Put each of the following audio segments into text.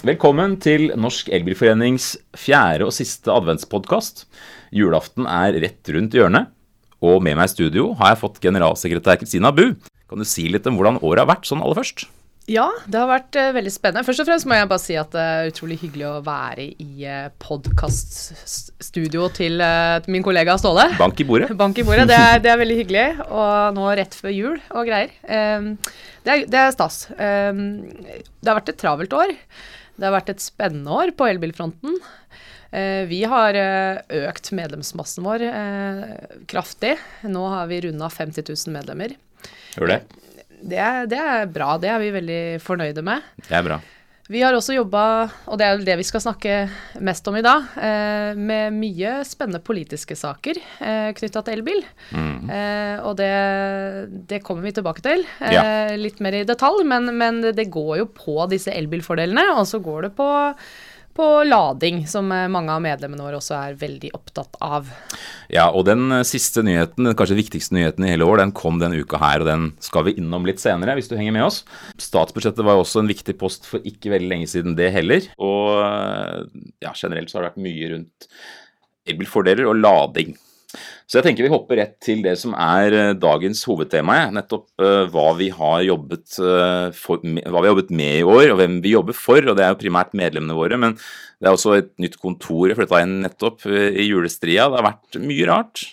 Velkommen til Norsk Elbilforenings fjerde og siste adventspodkast. Julaften er rett rundt hjørnet, og med meg i studio har jeg fått generalsekretær Kristina Bu. Kan du si litt om hvordan året har vært sånn aller først? Ja, det har vært uh, veldig spennende. Først og fremst må jeg bare si at det er utrolig hyggelig å være i uh, podkaststudio til uh, min kollega Ståle. Bank i bordet. Bank i bordet, det er, det er, veldig hyggelig. Og nå rett før jul og greier. Um, det, er, det, er, stas. Um, det har vært et travelt år. Det har vært et spennende år på elbilfronten. Uh, vi har økt medlemsmassen vår kraftig. Nå har vi runda 50 000 medlemmer. Gjør det? det det er, bra. Det er vi veldig fornøyde med. Det er bra. Vi har også jobba, og det er det vi skal snakke mest om i dag, eh, med mye spennende politiske saker eh, knytta til elbil. Mm. Eh, og det, det, kommer vi tilbake til eh, ja. litt mer i detalj, men, men det går jo på disse elbilfordelene, og så går det på på lading, som eh, mange av medlemmene våre også er veldig opptatt av. Ja, og den eh, siste nyheten, den kanskje viktigste nyheten i hele år, den kom denne uka her, og den skal vi innom litt senere, hvis du henger med oss. Statsbudsjettet var også en viktig post for ikke veldig lenge siden det heller. Og eh, ja, generelt så har det vært mye rundt elbilfordeler og lading. Så jeg tenker vi hopper rett til det som er eh, dagens hovedtema. Nettopp uh, hva, vi har jobbet, uh, for, hva vi har jobbet med i år, og hvem vi jobber for. og Det er jo primært medlemmene våre. Men det er også et nytt kontor flytta inn nettopp i julestria. Det har vært mye rart.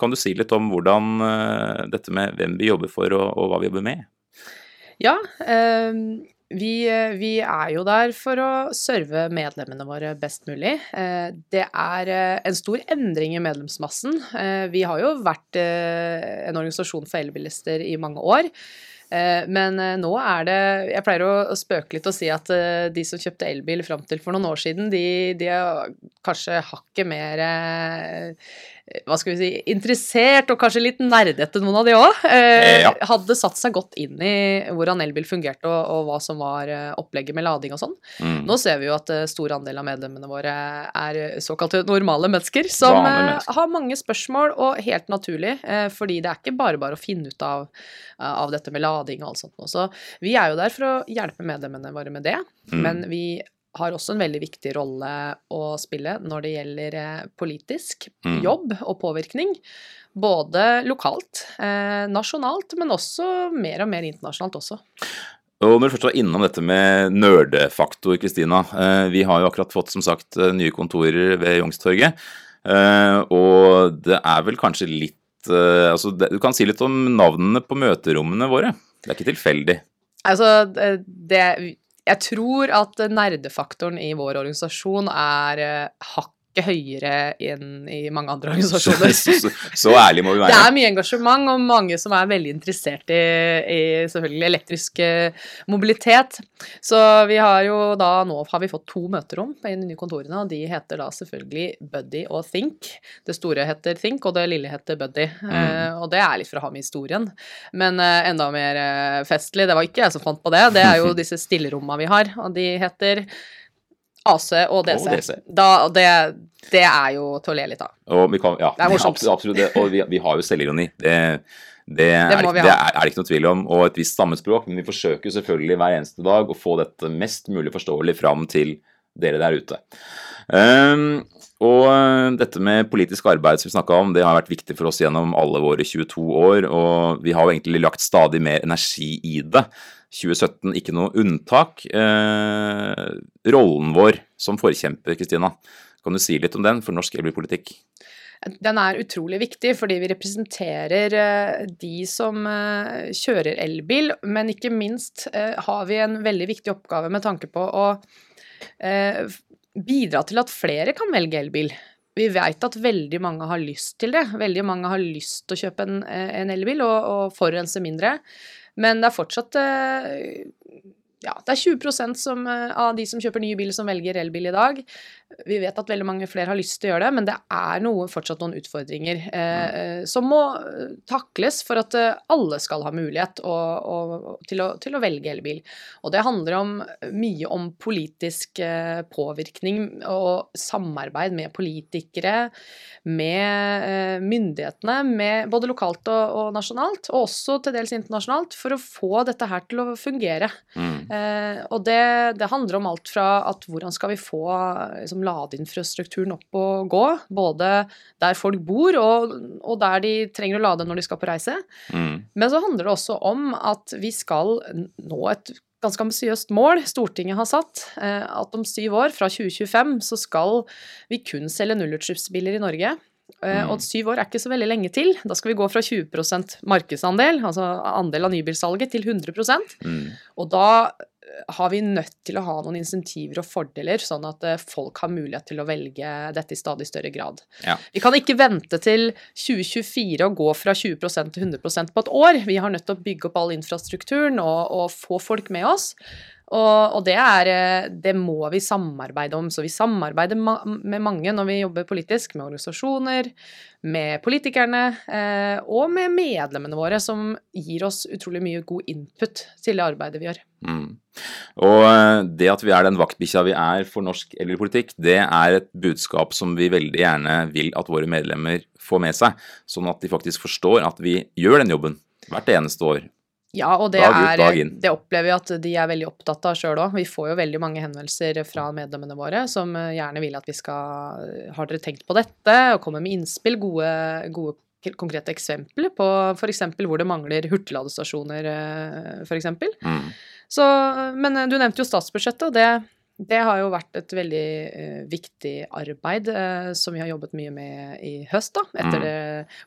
Kan du si litt om hvordan dette med hvem vi jobber for, og, og hva vi jobber med? Ja, um vi, eh, vi, er jo der for å serve medlemmene våre best mulig. Eh, det er eh, en stor endring i medlemsmassen. Vi har jo vært en organisasjon for elbilister i mange år. Men nå er det Jeg pleier å spøke litt og si at de som kjøpte elbil fram til for noen år siden, de, de er kanskje hakket mer hva skal vi si, interessert og kanskje litt nerdete, noen av de òg, eh, ja. hadde satt seg godt inn i hvordan elbil fungerte og, og hva som var eh, opplegget med lading og sånn. Mm. Nå ser vi jo at stor andel av medlemmene våre er såkalte normale mennesker som mennesker. har mange spørsmål, og helt naturlig, fordi det er ikke bare bare å finne ut av, av dette med lading og alt sånt. Så vi er jo der for å hjelpe medlemmene våre med det, mm. men vi har også en veldig viktig rolle å spille når det gjelder eh, politisk mm. jobb og påvirkning. Både lokalt, eh, nasjonalt, men også mer og mer internasjonalt også. Og når du først var innom dette med nerdefaktor, Kristina. Eh, vi har jo akkurat fått som sagt eh, nye kontorer ved Youngstorget. Eh, og det er vel kanskje litt eh, Altså, du kan si litt om navnene på møterommene våre. Det er ikke tilfeldig. Altså, det jeg tror at nerdefaktoren i vår organisasjon er uh, hakk høyere enn i mange andre organisasjoner. så, så, så, ærlig må vi være. Det er mye engasjement, og mange som er veldig interessert i, i selvfølgelig elektrisk eh, mobilitet. Så vi har jo da nå har vi fått to møterom i de nye kontorene, og de heter da selvfølgelig Buddy og Think. Det store heter Think, og det lille heter Buddy. Mm. Uh, og det er litt for å ha med historien. Men uh, enda mer uh, festlig, det var ikke jeg som fant på det, det er jo disse stillerommene vi har, og de heter AC og DC. Og DC. Da, det, det, er jo til å le litt av. Kan, ja, det er morsomt. Absolutt, og vi, vi, har jo selvironi. Det, det, er, det, det er, er, det ikke noe tvil om. Og et visst stammespråk. Men vi forsøker selvfølgelig hver eneste dag å få dette mest mulig forståelig fram til dere der ute. Um, og eh, dette med politisk arbeid som vi snakka om, det har vært viktig for oss gjennom alle våre 22 år. Og vi har jo egentlig lagt stadig mer energi i det. 2017 ikke noe unntak. Eh, rollen vår som forkjemper, Kristina, kan du si litt om den for norsk elbilpolitikk? Den er utrolig viktig fordi vi representerer eh, de som eh, kjører elbil, men ikke minst har vi en veldig viktig oppgave med tanke på å bidra til at flere kan velge elbil. Vi vet at veldig mange har lyst til det. Veldig mange har lyst til å kjøpe en, en elbil og, og forurense mindre. Men det er fortsatt eh, ja, det er 20% som, eh, av de som kjøper nye bil, som velger elbil i dag. Vi vet at veldig mange flere har lyst til å gjøre det, men det er noe, fortsatt noen utfordringer eh, som må takles for at alle skal ha mulighet og, og, til, å, til, å, velge elbil. Og det handler om, mye om politisk eh, påvirkning og samarbeid med politikere, med eh, myndighetene, med både lokalt og, og, nasjonalt, og også til dels internasjonalt, for å få dette her til å fungere. Mm. Eh, og det, det, handler om alt fra at hvordan skal vi få liksom, ladeinfrastrukturen opp og gå, både der folk bor og, og, der de trenger å lade når de skal på reise. Mm. Men så handler det også om at vi skal nå et ganske ambisiøst mål Stortinget har satt, eh, at om syv år, fra 2025, så skal vi kun selge nullutslippsbiler i Norge. Eh, mm. Og syv år er ikke så veldig lenge til. Da skal vi gå fra 20% markedsandel, altså andel av nybilsalget, til 100 mm. Og da har vi nødt til å ha noen insentiver og fordeler, sånn at eh, folk har mulighet til å velge dette i stadig større grad. Ja. Vi kan ikke vente til 2024 og gå fra 20% til 100% på et år. Vi har nødt til å bygge opp all infrastrukturen og, og få folk med oss. Og, og det, er, eh, det, må vi samarbeide om. Så vi samarbeider ma med mange når vi jobber politisk, med organisasjoner, med politikerne eh, og med medlemmene våre, som gir oss utrolig mye god input til det arbeidet vi gjør. Mm. Og eh, det at vi er den vaktbikkja vi er for norsk eldrepolitikk, det er et budskap som vi veldig gjerne vil at våre medlemmer får med seg, sånn at de faktisk forstår at vi gjør den jobben hvert eneste år ja, og det, ut, er, det opplever vi at de er veldig opptatt av sjøl òg. Vi får jo veldig mange henvendelser fra medlemmene våre som eh, gjerne vil at vi skal Har dere tenkt på dette? Og komme med innspill, gode, gode konkrete eksempler på f.eks. hvor det mangler hurtigladestasjoner, eh, f.eks. Mm. men eh, du nevnte jo statsbudsjettet, og det det har jo vært et veldig uh, viktig arbeid uh, som vi har jobbet mye med i høst. da, mm. det,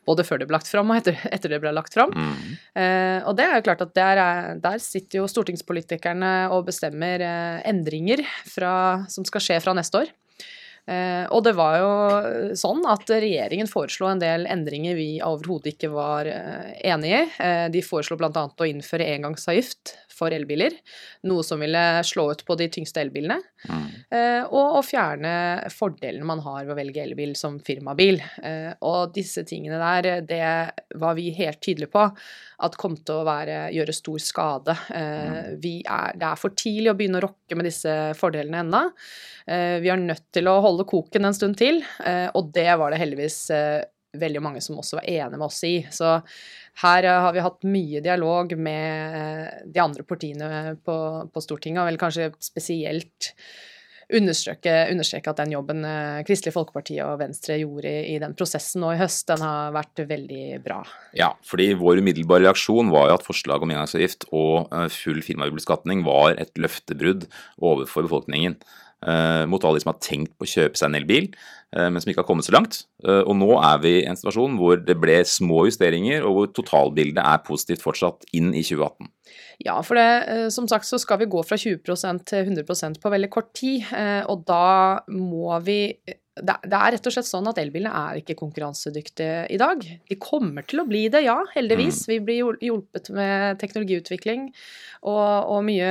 Både før det ble lagt fram og etter, etter det ble lagt fram. Mm. Uh, og det er jo klart at der, er, der sitter jo stortingspolitikerne og bestemmer endringer fra, som skal skje fra neste år. Uh, og det var jo sånn at regjeringen foreslo en del endringer vi overhodet ikke var uh, enig i. Uh, de foreslo bl.a. å innføre engangsavgift for elbiler, noe som ville slå ut på de tyngste elbilene. Mm. Og å fjerne fordelene man har ved å velge elbil som firmabil. Og disse tingene der, det var vi helt tydelige på at kom til å være, gjøre stor skade. Mm. Er, det er for tidlig å begynne å rokke med disse fordelene ennå. Vi er nødt til å holde koken en stund til, og det var det heldigvis veldig mange som også var enige med oss i. Så her eh, har vi hatt mye dialog med eh, de andre partiene på, på Stortinget, og vel kanskje spesielt understreke, at den jobben eh, Kristelig Folkeparti og Venstre gjorde i, i, den prosessen nå i høst, den har vært veldig bra. Ja, fordi vår umiddelbare reaksjon var jo at forslaget om engangsavgift og full firmabilbeskatning var et løftebrudd overfor befolkningen. Uh, mot alle de som har tenkt på å kjøpe seg en elbil, uh, men som ikke har kommet så langt. Uh, og nå er vi i en situasjon hvor det ble små justeringer, og hvor totalbildet er positivt fortsatt inn i 2018. Ja, for det, som sagt så skal vi gå fra 20% til 100% på veldig kort tid. Og da må vi det, er rett og slett sånn at elbilene er ikke konkurransedyktige i dag. De kommer til å bli det, ja, heldigvis. Mm. Vi blir hjulpet med teknologiutvikling og, og mye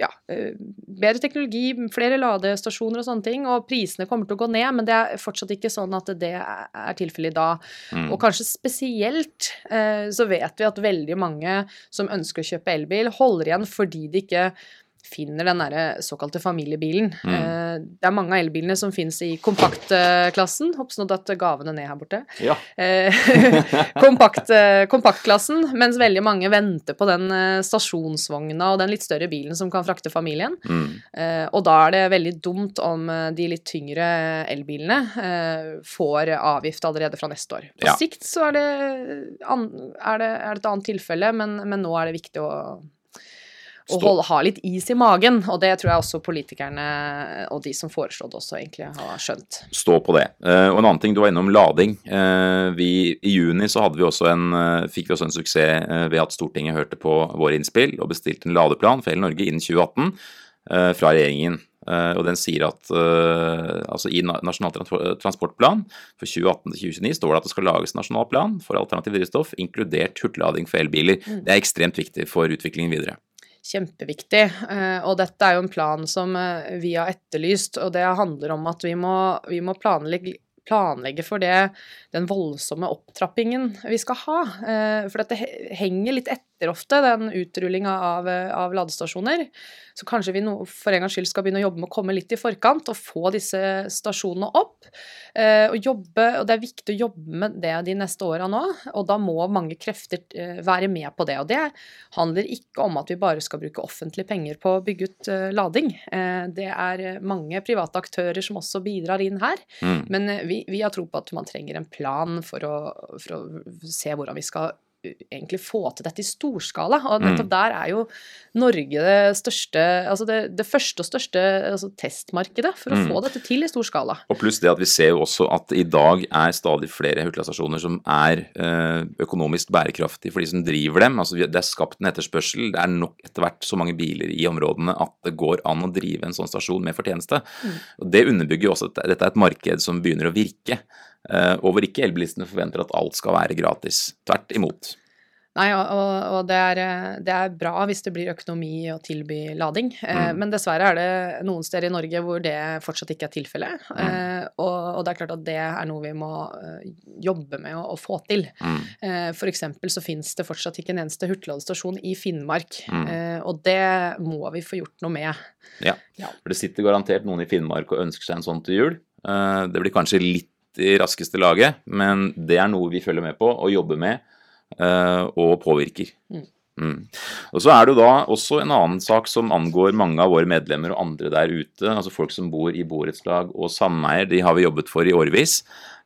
ja, eh, bedre teknologi, flere ladestasjoner og sånne ting. Og prisene kommer til å gå ned, men det er fortsatt ikke sånn at det er tilfellet i dag. Mm. Og kanskje spesielt eh, så vet vi at veldig mange som ønsker å kjøpe elbil, holder igjen fordi de ikke finner den der såkalte familiebilen. Mm. Eh, det er mange av elbilene som finnes i kompaktklassen. Håper nå datt gavene ned her borte. Ja. Eh, kompakt, eh, kompaktklassen, mens veldig mange venter på den stasjonsvogna og den litt større bilen som kan frakte familien. Mm. Og da er det veldig dumt om de litt tyngre elbilene får avgift allerede fra neste år. På ja. sikt så er det, er det, er det et annet tilfelle, men, men nå er det viktig å å holde, ha litt is i magen. Og det tror jeg også politikerne og de som foreslo det også egentlig har skjønt. Stå på det. Uh, og en annen ting, du var innom lading. Uh, vi, I juni så vi en, uh, fikk vi også en suksess ved at Stortinget hørte på våre innspill og bestilte en ladeplan for hele Norge innen 2018 fra regjeringen. og den sier at altså i Nasjonal transportplan for 2018 2029 står det at det skal lages nasjonal plan for alternativ drivstoff, inkludert hurtiglading for elbiler. Mm. Det er ekstremt viktig for utviklingen videre. Kjempeviktig. Og dette er jo en plan som vi har etterlyst, og det handler om at vi må, vi må planlegge planlegge for det, den voldsomme opptrappingen vi skal ha. For dette henger litt etter etter ofte, den utrullinga av, av, ladestasjoner. Så kanskje vi no, for en gangs skyld skal begynne å jobbe med å komme litt i forkant og få disse stasjonene opp. Eh, og, jobbe, og det er viktig å jobbe med det de neste åra nå, og da må mange krefter eh, være med på det. Og det handler ikke om at vi bare skal bruke offentlige penger på å bygge ut eh, lading. Eh, det er mange private aktører som også bidrar inn her. Mm. Men vi, vi, har tro på at man trenger en plan for å, for å se hvordan vi skal egentlig få til dette i storskala. Og nettopp mm. der er jo Norge det største, altså det, det første og største altså testmarkedet for å mm. få dette til i storskala. Og pluss det at vi ser jo også at i dag er stadig flere hurtiglastasjoner som er eh, økonomisk bærekraftige for de som driver dem. Altså det er skapt en etterspørsel. Det er nok etter hvert så mange biler i områdene at det går an å drive en sånn stasjon med fortjeneste. Mm. Og Det underbygger jo også at dette er et marked som begynner å virke. Eh, og hvor ikke elbilistene forventer at alt skal være gratis. Tvert imot. Nei, og, og det, er, det, er, bra hvis det blir økonomi å tilby lading, eh, mm. men dessverre er det noen steder i Norge hvor det fortsatt ikke er tilfellet. Mm. Eh, og, og, det er klart at det er noe vi må jobbe med å, å få til. Mm. Eksempel så finnes det fortsatt ikke en eneste hurtigladestasjon i Finnmark, mm. og det må vi få gjort noe med. Ja, for det sitter garantert noen i Finnmark og ønsker seg en sånn til jul. Det blir kanskje litt i raskeste laget, men det er noe vi følger med på og jobber med uh, og påvirker. Mm. Mm. Og Så er det jo da også en annen sak som angår mange av våre medlemmer og andre der ute. altså Folk som bor i borettslag og sameier. De har vi jobbet for i årevis.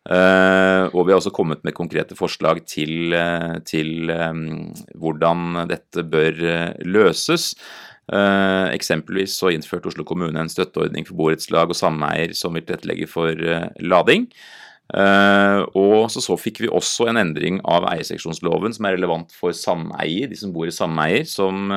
Uh, og vi har også kommet med konkrete forslag til, uh, til um, hvordan dette bør løses. Uh, eksempelvis så innførte Oslo kommune en støtteordning for borettslag og sameier som vil tilrettelegge for eh, lading. Eh, og så, så, fikk vi også en endring av eierseksjonsloven som er relevant for sameier, de som bor i sameier, som,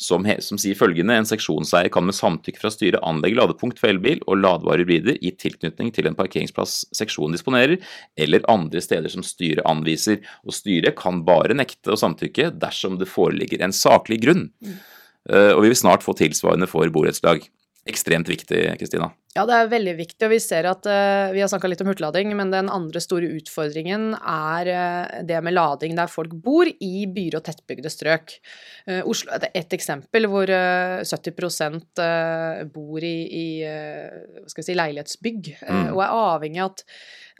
som, som, sier følgende en seksjonseier kan med samtykke fra styret anlegge ladepunkt for elbil og ladbare hybrider i tilknytning til en parkeringsplass seksjonen disponerer, eller andre steder som styret anviser. Og styret kan bare nekte å samtykke dersom det foreligger en saklig grunn. Mm. Eh, og vi vil snart få tilsvarende for borettslag. Ekstremt viktig, Kristina. Ja, det er veldig viktig, og vi ser at uh, vi har snakka litt om hurtiglading, men den andre store utfordringen er uh, det med lading der folk bor i byer og tettbygde strøk. Uh, Oslo er et eksempel hvor 70% bor i, i si, leilighetsbygg mm. og er avhengig av at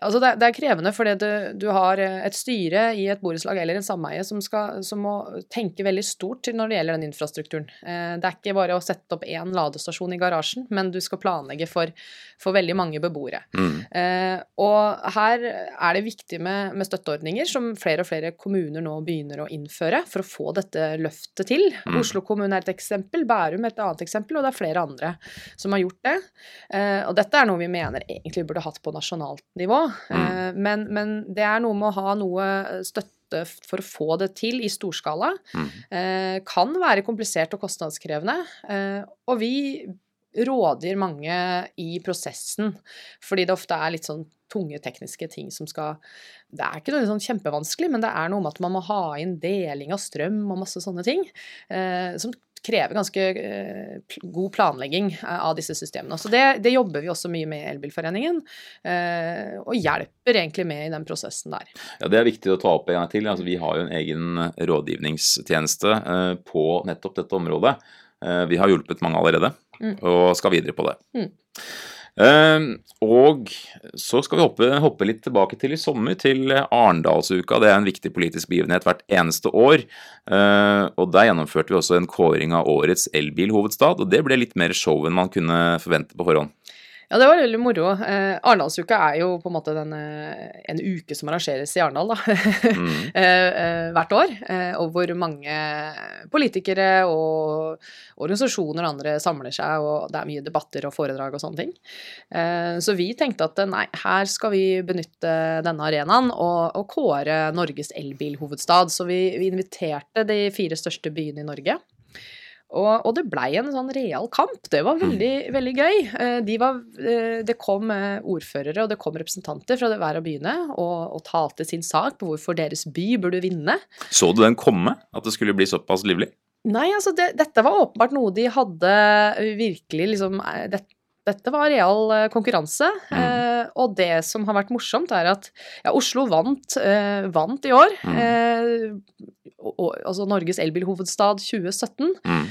Altså det, det, er krevende fordi du, du, har et styre i et borettslag eller en sameie som, som, må tenke veldig stort når det gjelder den infrastrukturen. Det er ikke bare å sette opp én ladestasjon i garasjen, men du skal planlegge for, for veldig mange beboere. Mm. Eh, og her er det viktig med, med, støtteordninger som flere og flere kommuner nå begynner å innføre for å få dette løftet til. Mm. Oslo kommune er et eksempel, Bærum et annet eksempel, og det er flere andre som har gjort det. Og dette er noe vi mener egentlig burde hatt på nasjonalt nivå. Mm. Eh, men, men, det er noe med å ha noe støtte for å få det til i storskala. Mm. Eh, kan være komplisert og kostnadskrevende. Eh, og vi rådgir mange i prosessen, fordi det ofte er litt sånn tunge tekniske ting som skal Det er ikke noe sånn kjempevanskelig, men det er noe med at man må ha inn deling av strøm og masse sånne ting. Eh, som krever ganske eh, god planlegging eh, av disse systemene. Så det, det jobber vi også mye med i Elbilforeningen, eh, og hjelper egentlig med i den prosessen der. Ja, Det er viktig å ta opp en gang til. Altså, vi har jo en egen rådgivningstjeneste på nettopp dette området. Vi har hjulpet mange allerede, mm. og skal videre på det. Mm. Ehm, og så skal vi hoppe, hoppe, litt tilbake til i sommer, til Arendalsuka. Det er en viktig politisk begivenhet hvert eneste år. Ehm, og der gjennomførte vi også en kåring av årets elbilhovedstad, og det ble litt mer show enn man kunne forvente på forhånd. Ja, det var veldig moro. Eh, Arendalsuka er jo på en måte denne, en uke som arrangeres i Arendal, da. mm. Eh, eh, hvert år. Eh, og hvor mange politikere og organisasjoner og andre samler seg, og det er mye debatter og foredrag og sånne ting. Eh, så vi tenkte at nei, her skal vi benytte denne arenaen og, og kåre Norges elbilhovedstad. Så vi, vi inviterte de fire største byene i Norge. Og, og, det blei en sånn real kamp. Det var veldig, mm. veldig gøy. Eh, de var, eh, det kom eh, ordførere og det kom representanter fra hver av byene og, og, talte sin sak på hvorfor deres by burde vinne. Så du den komme, at det skulle bli såpass livlig? Nei, altså det, dette var åpenbart noe de hadde virkelig liksom det, Dette var real eh, konkurranse. Mm. Eh, og det som har vært morsomt, er at ja, Oslo vant, eh, vant i år. Mm. Eh, og, altså Norges elbilhovedstad 2017. Mm.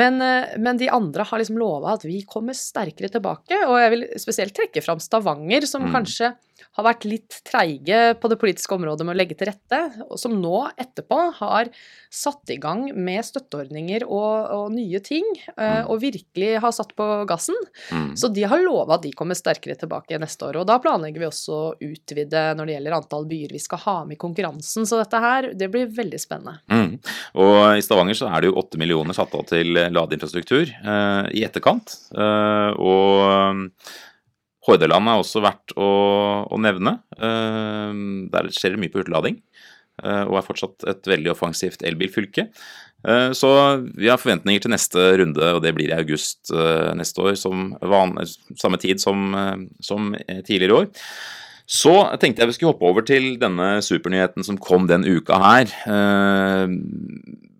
Men, eh, men de andre har liksom lova at vi kommer sterkere tilbake. Og jeg vil spesielt trekke fram Stavanger, som Mm. kanskje har vært litt treige på det politiske området med å legge til rette, og som nå etterpå har satt i gang med støtteordninger og, og nye ting, eh, Mm. og virkelig har satt på gassen. Mm. Så de har lova at de kommer sterkere tilbake neste år. Og da planlegger vi også å utvide når det gjelder antall byer vi skal ha med i konkurransen. Så dette her, det blir veldig spennende. Mm. Og i Stavanger så er det jo 8 millioner satt av til ladeinfrastruktur eh, i etterkant. Eh, og Hordaland er også verdt å, å nevne. Eh, der skjer det mye på hurtiglading. eh, og er fortsatt et veldig offensivt elbilfylke. Eh, så vi har forventninger til neste runde, og det blir i august eh, neste år. Van, samme tid som, som tidligere år. Så tenkte jeg vi skulle hoppe over til denne supernyheten som kom den uka her.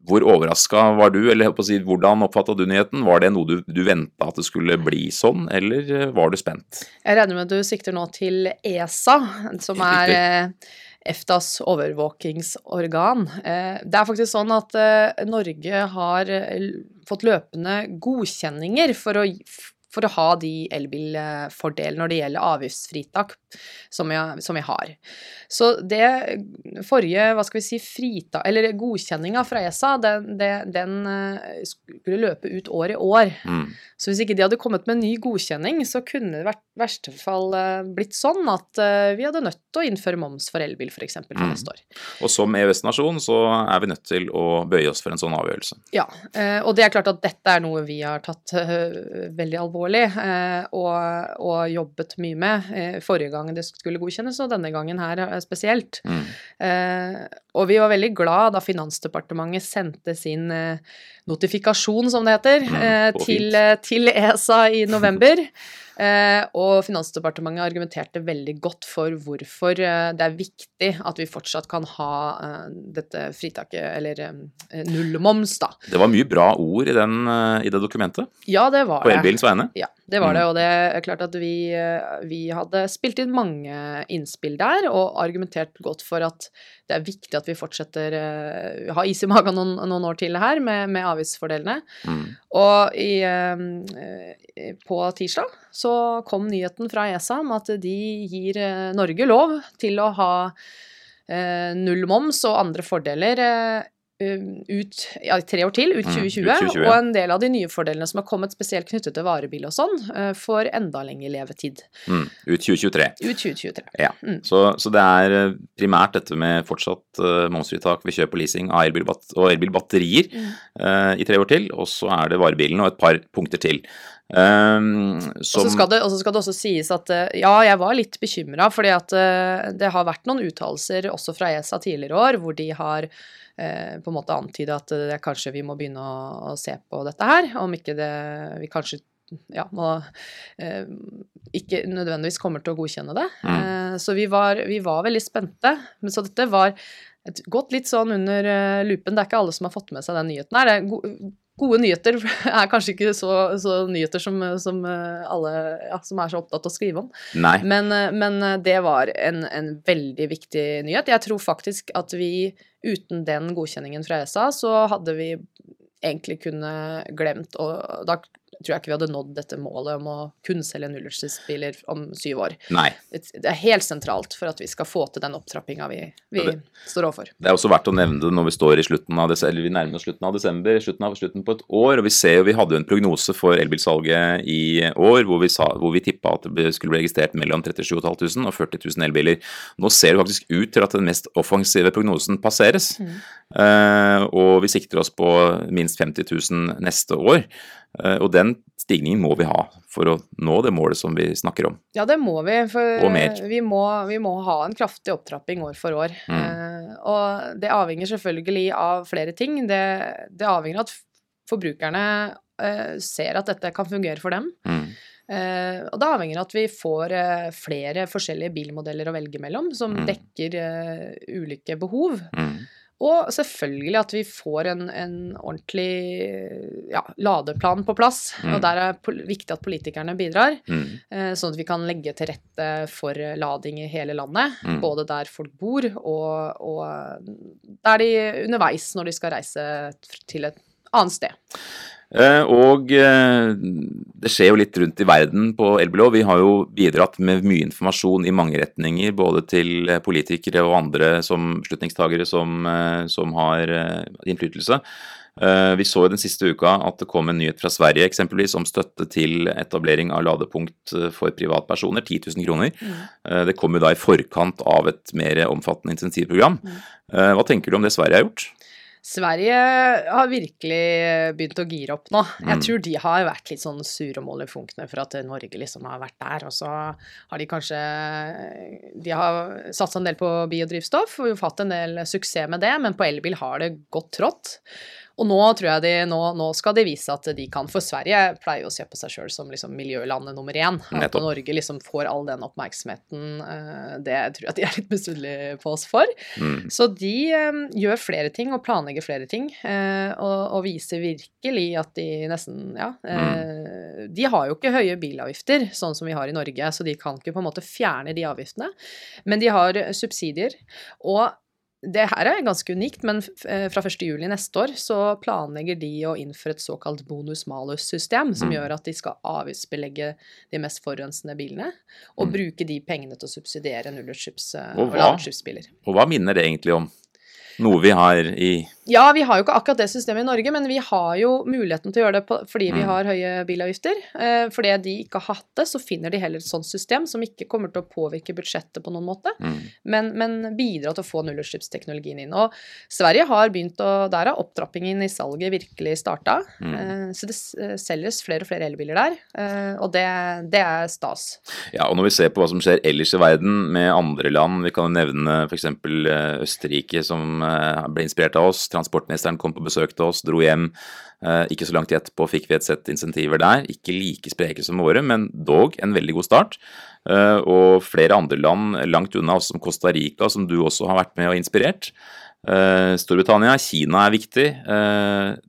Hvor overraska var du, eller si, hvordan oppfatta du nyheten? Var det noe du, du venta at det skulle bli sånn, eller eh, var du spent? Jeg regner med at du sikter nå til ESA, som er eh, EFTAs overvåkingsorgan. Eh, Det er faktisk sånn at Norge har fått løpende godkjenninger for å, for å ha de elbilfordelene når det gjelder avgiftsfritak som vi, som jeg, har. Så det forrige, hva skal vi si, frita... Eller godkjenninga fra ESA, den, den, den eh, skulle løpe ut år i år. Mm. Så hvis ikke de hadde kommet med en ny godkjenning, så kunne det i verste fall eh, blitt sånn at eh, vi hadde nødt til å innføre moms for elbil, f.eks. For, eksempel, for Mm. neste år. Og som EØS-nasjon så er vi nødt til å bøye oss for en sånn avgjørelse. Ja, og det er klart at dette er noe vi har tatt veldig alvorlig eh, og, og jobbet mye med eh, forrige gang det skulle godkjennes, og denne gangen her eh, spesielt. Mm. Eh, og vi var veldig glad da Finansdepartementet sendte sin notifikasjon, som det heter, Mm, eh, til, til ESA i november. Eh, og Finansdepartementet argumenterte veldig godt for hvorfor eh, det er viktig at vi fortsatt kan ha eh, dette fritaket, eller nullmoms, da. Det var mye bra ord i, den, i det dokumentet, Ja, det var det. på elbilens vegne. Ja, det var det, Mm. og det er klart at vi, eh, vi hadde spilt inn mange innspill der, og argumentert godt for at det er viktig at vi fortsetter å ha is i magen noen, noen år til her med, med avgiftsfordelene. Mm. Og i, eh, på tirsdag så kom nyheten fra ESA om at de gir eh, Norge lov til å ha eh, null moms og andre fordeler eh, ut ja, tre år til, ut Mm, ut 2020, 2020. og en del av de nye fordelene som har kommet spesielt knyttet til varebil og sånn, eh, får enda lengre levetid. Mm. Ut 2023. Ut 2023. Ja. Mm. Så, så det er eh, primært dette med fortsatt uh, momsfritak ved kjøp og leasing av elbilbatt og elbilbatterier eh, i tre år til, og så er det varebilen og et par punkter til. Um, Og så skal, det- skal det også sies at eh, ja, jeg var litt bekymra, fordi at eh, det har vært noen uttalelser også fra ESA tidligere år hvor de har eh, på en måte antyda at eh, kanskje vi må begynne å, å se på dette her, om ikke det vi kanskje ja, må, eh, ikke nødvendigvis kommer til å godkjenne det. Mm. Eh, så vi var, vi var veldig spente. Men så dette var et, gått litt sånn under lupen. Det er ikke alle som har fått med seg den nyheten her. Det er gode nyheter er kanskje ikke så, så nyheter som, som eh, alle ja, som er så opptatt av å skrive om. Nei. Men, eh, men eh, det var en, en veldig viktig nyhet. Jeg tror faktisk at vi uten den godkjenningen fra ESA, så hadde vi egentlig kunne glemt å da tror jeg ikke vi hadde nådd dette målet om å kun selge nullutslippsbiler om syv år. Nei. Det er helt sentralt for at vi skal få til den opptrappinga vi, vi det- står overfor. Det er også verdt å nevne det når vi står i slutten av desember, eller vi nærmer oss slutten av desember, slutten av slutten på et år, og vi ser jo vi hadde jo en prognose for elbilsalget i år hvor vi, sa, hvor vi tippa at det skulle bli registrert mellom 37 500 og 40 000 elbiler. Nå ser det faktisk ut til at den mest offensive prognosen passeres, Eh, og vi sikter oss på minst 50 000 neste år. Eh, og den stigningen må vi ha for å nå det målet som vi snakker om. Ja, det må vi, for vi må, vi må ha en kraftig opptrapping år for år. Mm. Eh, og det avhenger selvfølgelig av flere ting. Det, det avhenger av at forbrukerne eh, ser at dette kan fungere for dem. Mm. Og det avhenger av at vi får flere forskjellige bilmodeller å velge mellom, som Mm. dekker ulike behov. Mm. Og selvfølgelig at vi får en, en ordentlig ja, ladeplan på plass. Mm. Og der er det viktig at politikerne bidrar, Mm. eh, sånn at vi kan legge til rette for lading i hele landet. Mm. Både der folk bor, og, og der de underveis når de skal reise til et annet sted. Eh, og eh, det skjer jo litt rundt i verden på elbilov. Vi har jo bidratt med mye informasjon i mange retninger, både til eh, politikere og andre som beslutningstagere som, som har innflytelse. Vi så jo den siste uka at det kom en nyhet fra Sverige eksempelvis om støtte til etablering av ladepunkt for privatpersoner, 10 000 kroner. Mm. Det kom jo da i forkant av et mer omfattende intensivprogram. Mm. Hva tenker du om det Sverige har gjort? Sverige har virkelig begynt å gire opp nå. Jeg Mm. tror de har vært litt sånn målefunkne for at Norge liksom har vært der, og så har de kanskje De har satsa en del på biodrivstoff og fått en del suksess med det, men på elbil har det gått trått. Og nå tror jeg de, nå, nå skal de vise at de kan, for Sverige pleier jo å se på seg sjøl som liksom miljølandet nummer én. At Nettopp. Norge liksom får all den oppmerksomheten, eh, det tror jeg de er litt misunnelige på oss for. Mm. Så de eh, gjør flere ting og planlegger flere ting, eh, og, og viser virkelig at de nesten Ja. Mm. De har jo ikke høye bilavgifter, sånn som vi har i Norge, så de kan ikke på en måte fjerne de avgiftene. Men de har subsidier. Og det her er ganske unikt, men eh, fra 1. juli neste år så planlegger de å innføre et såkalt bonus-malus-system, som Mm. gjør at de skal avgiftsbelegge de mest forurensende bilene, og Mm. bruke de pengene til å subsidiere nullutslipps- eh, Og og lavutslippsbiler. Og hva minner det egentlig om? Noe vi har i Ja, vi har jo ikke akkurat det systemet i Norge, men vi har jo muligheten til å gjøre det på, fordi vi Mm. har høye bilavgifter. Eh, fordi de ikke har hatt det, så finner de heller et sånt system som ikke kommer til å påvirke budsjettet på noen måte, mm. men, men bidra til å få nullutslippsteknologien inn. Og Sverige har begynt å Der har opptrappingen i salget virkelig starta. Mm. Eh, så det eh, selges flere og flere elbiler der, eh, og det, det er stas. Ja, og når vi ser på hva som skjer ellers i verden med andre land, vi kan jo nevne f.eks. Østerrike som eh, ble inspirert av oss. Transportministeren kom på besøk til oss, dro hjem. Eh, Ikke så langt etterpå fikk vi et sett insentiver der. Ikke like spreke som våre, men dog en veldig god start. Eh, Og flere andre land langt unna, som Costa Rica, som du også har vært med og inspirert. Eh, Storbritannia, Kina er viktig.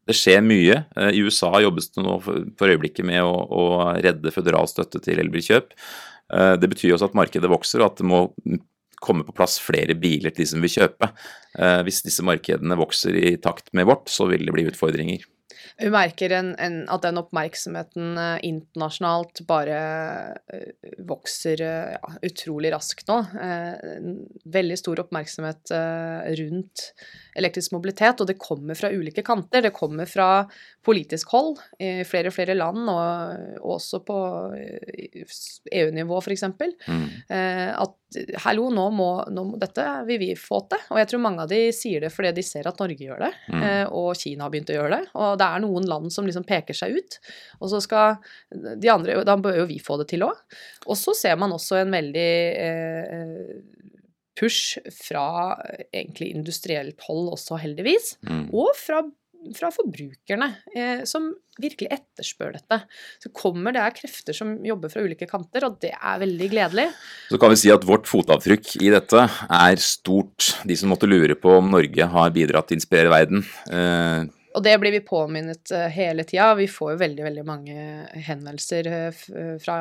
Det skjer mye. I USA jobbes det nå for øyeblikket med å, redde føderal støtte til elbilkjøp. Det betyr også at markedet vokser, og at det må komme på plass flere biler til de som vil kjøpe. Eh, Hvis disse markedene vokser i takt med vårt, så vil det bli utfordringer. Vi merker en, en, at den oppmerksomheten eh, internasjonalt bare eh, vokser ja, utrolig raskt nå. Eh, veldig stor oppmerksomhet rundt elektrisk mobilitet, og det kommer fra ulike kanter. Det kommer fra politisk hold i flere og flere land, og, og også på EU-nivå f.eks. Mm. Eh, at hallo, nå må, nå må dette vil vi få til. Og jeg tror mange av de sier det fordi de ser at Norge gjør det, Mm. eh, og Kina har begynt å gjøre det. Og det er noen land som liksom peker seg ut. Og så skal de andre Da bør jo vi få det til òg. Og så ser man også en veldig eh, push fra egentlig industrielt hold også, heldigvis. Mm. Og fra, fra forbrukerne, eh, som virkelig etterspør dette. Så kommer det er krefter som jobber fra ulike kanter, og det er veldig gledelig. Så kan vi si at vårt fotavtrykk i dette er stort. De som måtte lure på om Norge har bidratt til å inspirere verden. Eh, Og det blir vi påminnet eh, hele tida. Vi får jo veldig, veldig mange henvendelser eh, eh, fra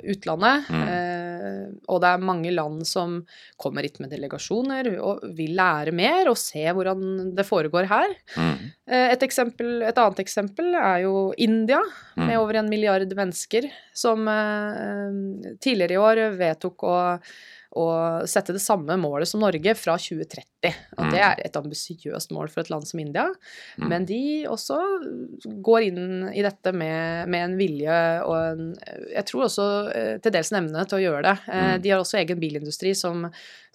utlandet. Mm. Og det er mange land som kommer hit med delegasjoner og vil lære mer og se hvordan det foregår her. mm, Et, eksempel, et annet eksempel er jo India, Mm. med over en milliard mennesker, som tidligere i år vedtok å, å sette det samme målet som Norge fra 2030. Og det Mm. er et ambisiøst mål for et land som India. Mm. Men de også går inn i dette med, med en vilje og en Jeg tror også eh, til dels en evne til å gjøre det. Eh, Mm. De har også egen bilindustri som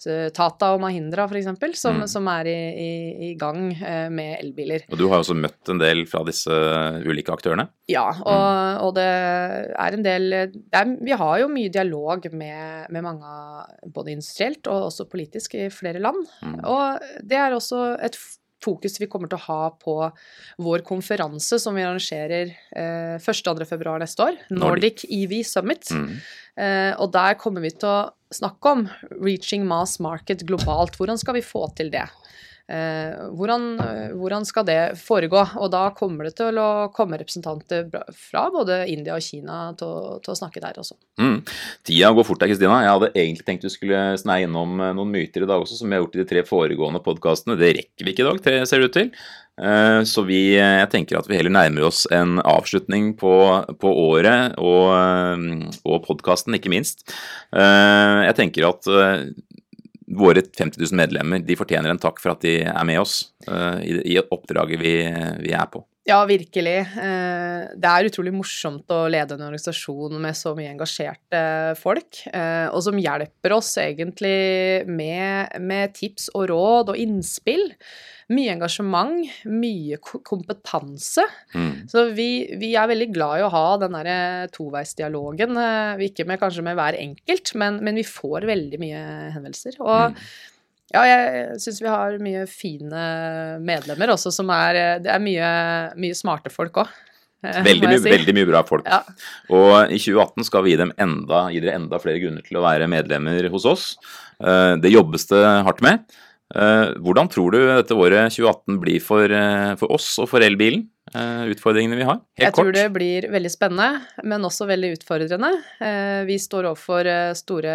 eh, Tata og Mahindra, f.eks., som, Mm. som er i, i, i gang med elbiler. og du har jo også møtt en del fra disse ulike aktørene. Ja, og, og det er en del er, Vi har jo mye dialog med, med mange, både industrielt og også politisk, i flere land. Mm. Og det er også et fokus vi kommer til å ha på vår konferanse som vi arrangerer eh, 1.-2. februar neste år. Nordic EV Summit. Mm. Eh, og der kommer vi til å snakke om reaching mass market globalt. Hvordan skal vi få til det? Eh, hvordan, hvordan, skal det foregå? Og da kommer det til å komme representanter fra både India og Kina til, til å snakke der også. Mm. Tida går fort her, Kristina. Jeg hadde egentlig tenkt du skulle sneie innom eh, noen myter i dag også, som vi har gjort i de tre foregående podkastene. Det rekker vi ikke i dag, ser det ut til. Eh, så vi, jeg tenker at vi heller nærmer oss en avslutning på, på året, og, og podkasten ikke minst. Jeg tenker at våre 50 000 medlemmer de fortjener en takk for at de er med oss uh, i, i, oppdraget vi, vi, er på. Ja, virkelig. Uh, det er utrolig morsomt å lede en organisasjon med så mye engasjerte folk, uh, og som hjelper oss egentlig med, med tips og råd og innspill mye engasjement, mye kompetanse. Mm. Så vi, vi, er veldig glad i å ha den derre toveisdialogen. Eh, ikke med, kanskje med hver enkelt, men, men, vi får veldig mye henvendelser. Og mm. ja, jeg syns vi har mye fine medlemmer også, som er Det er mye, mye smarte folk òg. Eh, veldig, mye, si. veldig mye bra folk. Ja. Og i 2018 skal vi gi, dem enda, gi dere enda flere grunner til å være medlemmer hos oss. Eh, det jobbes det hardt med. Eh, hvordan tror du dette året 2018 blir for, eh, for oss og for elbilen? Eh, utfordringene vi har? Helt jeg kort. tror det blir veldig spennende, men også veldig utfordrende. Eh, vi står overfor eh, store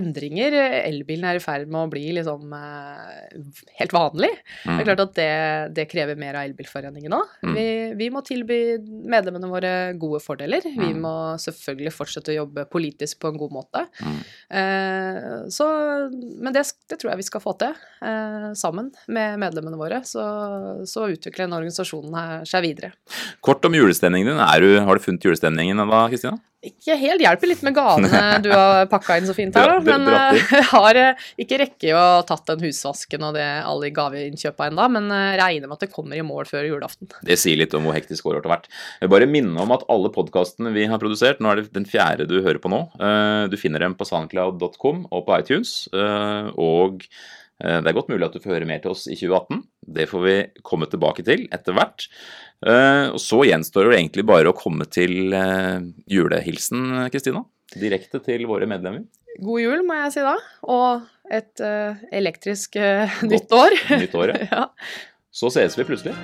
endringer. Elbilen er i ferd med å bli liksom helt vanlig. Mm. Det er mm. klart at det, det krever mer av Elbilforeningen òg. Mm. Vi, vi, må tilby medlemmene våre gode fordeler. Mm. Vi må selvfølgelig fortsette å jobbe politisk på en god måte. Mm. Så, men det, det, tror jeg vi skal få til sammen med medlemmene våre. Så, så utvikle en organisasjon her seg videre. Kort om julestemningen din. Du, har du funnet julestemningen da, Kristina? Ikke helt. Hjelper litt med gavene du har pakka inn så fint her, da. Men jeg eh, har eh, ikke rekke å tatt den husvasken og det, alle gaveinnkjøpa ennå, men eh, regner med at det kommer i mål før julaften. Det sier litt om hvor hektisk året har vært. Jeg bare minne om at alle podkastene vi har produsert, nå er det den fjerde du hører på nå, du finner dem på soundcloud.com og på iTunes. og det er godt mulig at du får høre mer til oss i 2018. Det får vi komme tilbake til etter hvert. Eh, og så gjenstår det egentlig bare å komme til eh, julehilsen, Kristina. Direkte til våre medlemmer. God jul, må jeg si da. Og et elektrisk nytt år. Nytt år, ja. Så ses vi plutselig.